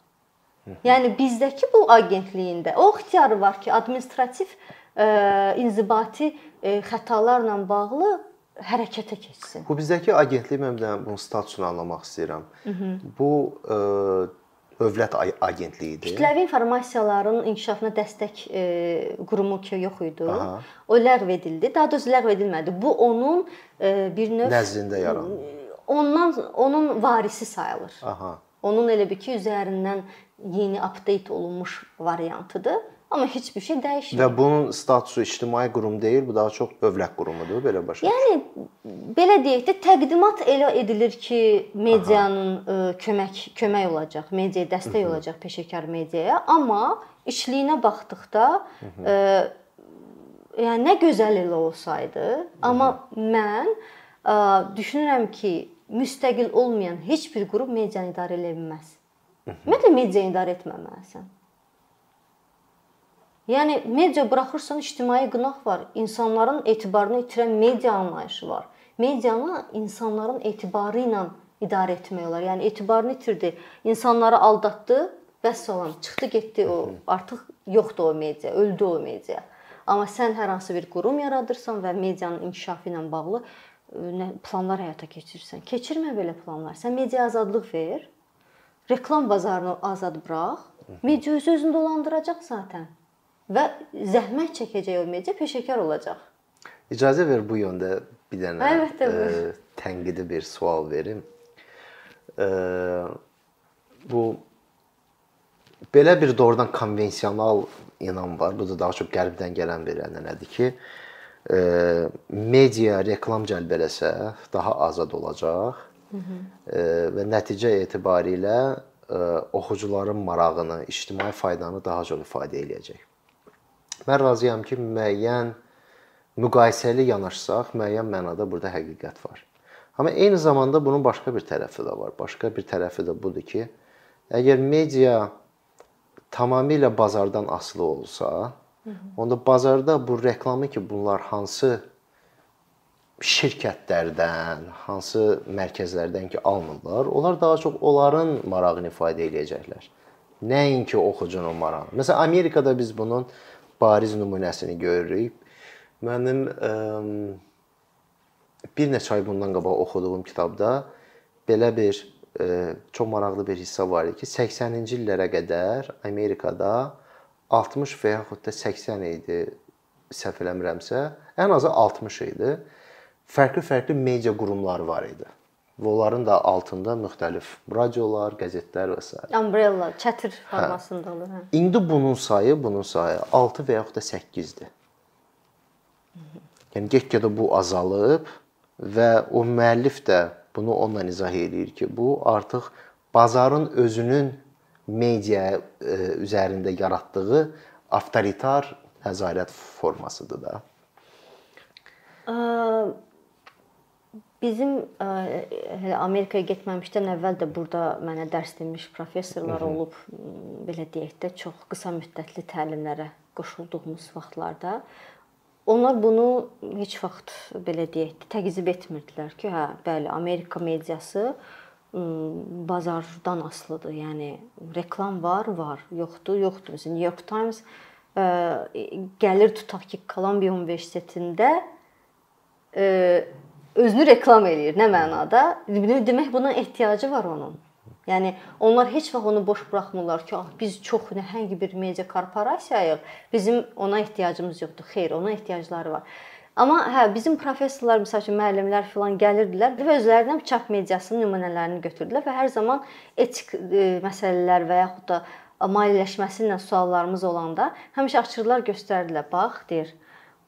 Yəni bizdəki bu agentliyində o ixtiyarı var ki, administrativ ə, inzibati ə, xətalarla bağlı hərəkətə keçsin. Bu bizdəki agentlik mən də bunun statusunu anlamaq istəyirəm. Hı -hı. Bu ə, e, dövlət agentliyidir. Kütləvi informasiyaların inkişafına dəstək e, qurumu ki yox idi. Aha. O ləğv edildi. Daha doğrusu ləğv edilmədi. Bu onun e, bir növ nəzdində yarandı. Ondan onun varisi sayılır. Aha. Onun elə bir ki üzərindən yeni update olunmuş variantıdır. Amma heç bir şey dəyişmir. Və bunun statusu ictimai qurum deyil, bu daha çox dövlət qurumudur, belə başa Yəni belə deyək də təqdimat elə edilir ki, medianın ə, e, kömək kömək olacaq, mediaya dəstək Hı -hı. olacaq peşəkar mediaya, amma işliyinə baxdıqda ə, e, yəni nə gözəl elə olsaydı, Hı -hı. amma mən ə, e, düşünürəm ki, müstəqil olmayan heç bir qrup medianı idarə edə bilməz. Ümumiyyətlə media idarə etməməlisən. Yəni media buraxırsan ictimai qınaq var. İnsanların etibarını itirən media anlayışı var. Medianı insanların etibarı ilə idarə etmək olar. Yəni etibarını itirdi, insanları aldatdı, vəssalam, çıxdı getdi o. Artıq yoxdur o media, öldü o media. Amma sən hər hansı bir qurum yaradırsan və medianın inkişafı ilə bağlı e, nə planlar həyata keçirirsən. Keçirmə belə planlar. Sən media azadlıq ver. Reklam bazarını azad burax. Media öz özünü dolandıracaq zaten və zəhmət çəkəcək o media peşəkar olacaq. İcazə ver bu yöndə bir dənə Əlbəttə, ə, e, tənqidi bir sual verim. Ə, e, bu belə bir doğrudan konvensional inam var. Bu da daha çox qərbdən gələn bir ənənədir ki, ə, e, media reklam cəlb eləsə daha azad olacaq. Hı -hı. Ə, və nəticə etibarilə ə, oxucuların marağını, ictimai faydanı daha çox ifadə eləyəcək. Mən razıyam ki, müəyyən müqayisəli yanaşsaq, müəyyən mənada burada həqiqət var. Amma eyni zamanda bunun başqa bir tərəfi də var. Başqa bir tərəfi də budur ki, əgər media tamamilə bazardan asılı olsa, onda bazarda bu reklamı ki, bunlar hansı şirkətlərdən, hansı mərkəzlərdən ki almırlar, onlar daha çox onların marağını ifadə edəcəklər. Nəinki oxucunun marağı. Məsələn, Amerikada biz bunun bariz nümunəsini görürük. Mənim ə, bir neçə ay bundan qabaq oxuduğum kitabda belə bir ə, çox maraqlı bir hissə var idi ki, 80-ci illərə qədər Amerikada 60 və yaxud da 80 idi, səhv eləmirəmsə, ən azı 60 idi. Fərqli-fərqli media qurumları var idi və onların da altında müxtəlif radiolar, qəzetlər və s. Umbrella, çətir formasında olur, hə. İndi bunun sayı, bunun sayı 6 və yaxud da 8-dir. Yəni get-gedə bu azalıb və o müəllif də bunu onunla izah eləyir ki, bu artıq bazarın özünün media e, üzərində yaratdığı avtoritar nəzarət formasıdır da. Bizim ə, hələ Amerikaya getməmişdən əvvəl də burada mənə dərs demiş professorlar olub, belə deyək də, çox qısa müddətli təlimlərə qoşulduğumuz vaxtlarda onlar bunu heç vaxt belə deyək də təqzib etmirdilər ki, hə, bəli, Amerika mediası bazardan asılıdır. Yəni reklam var, var, yoxdur, yoxdur. Məsələn, New York Times ə, gəlir tutaq ki, Kolumbiya Universitetində ə, özünü reklam eləyir. Nə mənada? Demək buna ehtiyacı var onun. Yəni onlar heç vaxt onu boş buraxmırlar ki, ah biz çox nəhəng bir media korporasiyayıq. Bizim ona ehtiyacımız yoxdur. Xeyr, ona ehtiyacları var. Amma hə, bizim professorlar, məsəl üçün müəllimlər filan gəlirdilər və özlərinə çap mediasının nümunələrini götürdülər və hər zaman etik e, məsələlər və yaxud da maliyyələşməsi ilə suallarımız olanda həmişə açırlar, göstərdilər. Bax, deyir,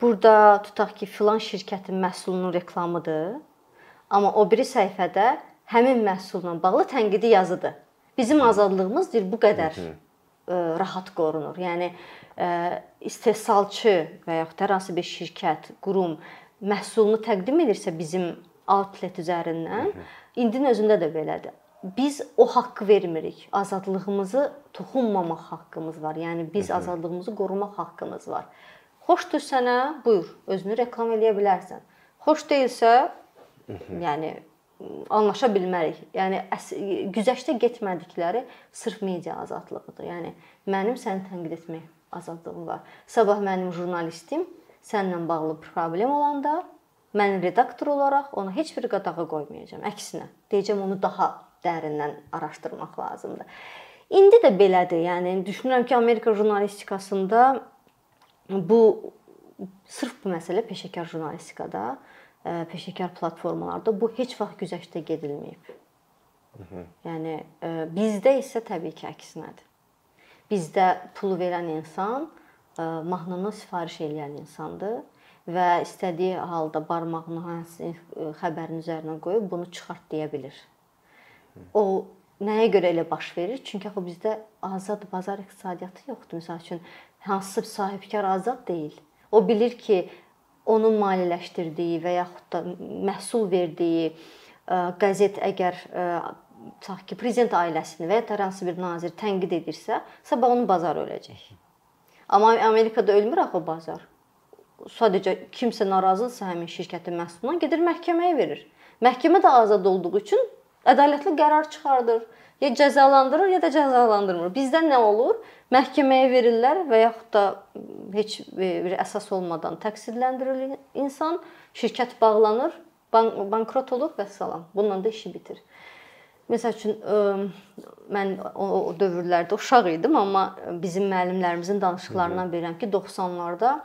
Burada tutaq ki, filan şirkətin məhsulunun reklamıdır. Amma o biri səhifədə həmin məhsulla bağlı tənqidi yazıdır. Bizim azadlığımız deyir bu qədər ə, e, rahat qorunur. Yəni ə, e, istehsalçı və yaxud hər hansı bir şirkət, qurum məhsulunu təqdim edirsə bizim outlet üzərindən, indinin özündə də belədir. Biz o haqqı vermirik. Azadlığımızı toxunmamaq haqqımız var. Yəni biz azadlığımızı qorumaq haqqımız var. Xoşdur sənə, buyur, özünü reklam eləyə bilərsən. Xoş deyilsə, yəni anlaşa bilmərik. Yəni güzəştə getmədikləri sırf media azadlığıdır. Yəni mənim səni tənqid etmək azadlığım var. Sabah mənim jurnalistim sənlə bağlı problem olanda mən redaktor olaraq ona heç bir qadağa qoymayacağam. Əksinə, deyəcəm onu daha dərindən araşdırmaq lazımdır. İndi də belədir. Yəni düşünürəm ki, Amerika jurnalistikasında bu sırf bu məsələ peşəkar jurnalistikada, e, peşəkar platformalarda bu heç vaxt güzəştə gedilməyib. Yəni e, bizdə isə təbii ki, əksinədir. Bizdə pulu verən insan e, mahnını sifariş edən insandır və istədiyi halda barmağını hansı xəbərin üzərinə qoyub bunu çıxart deyə bilir. O nəyə görə elə baş verir? Çünki axı bizdə azad bazar iqtisadiyyatı yoxdur. Məsəl üçün hansısa sahibkar azad deyil. O bilir ki, onun maliyyələşdirdiyi və yaxud da məhsul verdiyi qəzet əgər tutaq ki, prezident ailəsini və ya hər hansı bir nazir tənqid edirsə, sabah onun bazarı öləcək. Amma Amerikada ölmür axı bazar. Sadəcə kimsə narazıdırsa həmin şirkətin məhsulundan gedir məhkəməyə verir. Məhkəmə də azad olduğu üçün ədalətli qərar çıxardır. Ya cəzalandırır, ya da cəzalandırmır. Bizdə nə olur? Məhkəməyə verirlər və yaxud da heç bir əsas olmadan təqsirləndirilir insan, şirkət bağlanır, bank bankrot olur və salam. Bununla da işi bitir. Məsəl üçün mən o dövrlərdə uşaq idim, amma bizim müəllimlərimizin danışıqlarından bilirəm ki, 90-larda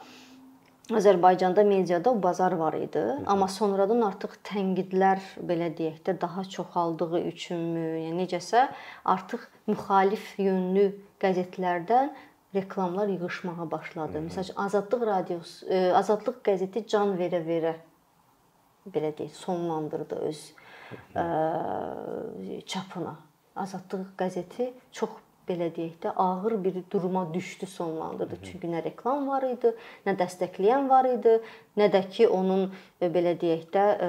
Azərbaycanda mediada o bazar var idi, amma sonradan artıq tənqidlər belə deyək də daha çoxaldığı üçünmü, yəni necəsə artıq müxalif yönlü qəzetlərdən reklamlar yığılmağa başladı. Məsələn, Azadlıq radiosu, e, Azadlıq qəzeti can verə-verə belə deyək, sonlandırdı öz ə, e, çapına. Azadlıq qəzeti çox belə deyək də ağır bir duruma düşdü, sonlandırdı. Çünki nə reklam var idi, nə dəstəkləyən var idi, nə də ki onun e, belə deyək də e,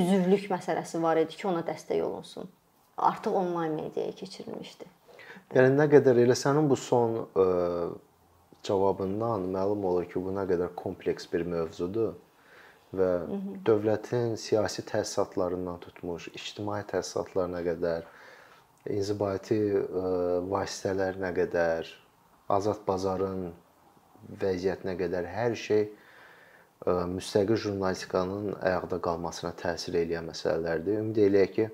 üzvlük məsələsi var idi ki, ona dəstək olunsun. Artıq onlayn mediaya keçirilmişdi. Yəni nə qədər elə sənin bu son ə, e, cavabından məlum olur ki, bu nə qədər kompleks bir mövzudur və Hı -hı. dövlətin siyasi təsisatlarından tutmuş, ictimai təsisatlarına qədər inzibati e, vasitələrinə qədər, azad bazarın vəziyyətinə qədər hər şey e, müstəqil jurnalistikanın ayaqda qalmasına təsir edən məsələlərdir. Ümid eləyək ki,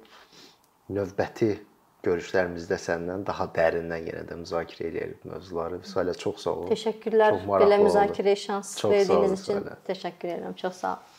növbəti görüşlərimizdə səndən daha dərindən yenə də müzakirə edərik mövzuları. Vüsalə çox sağ ol. Təşəkkürlər belə müzakirəyə şans çox verdiyiniz üçün. Təşəkkür edirəm. Çox sağ ol.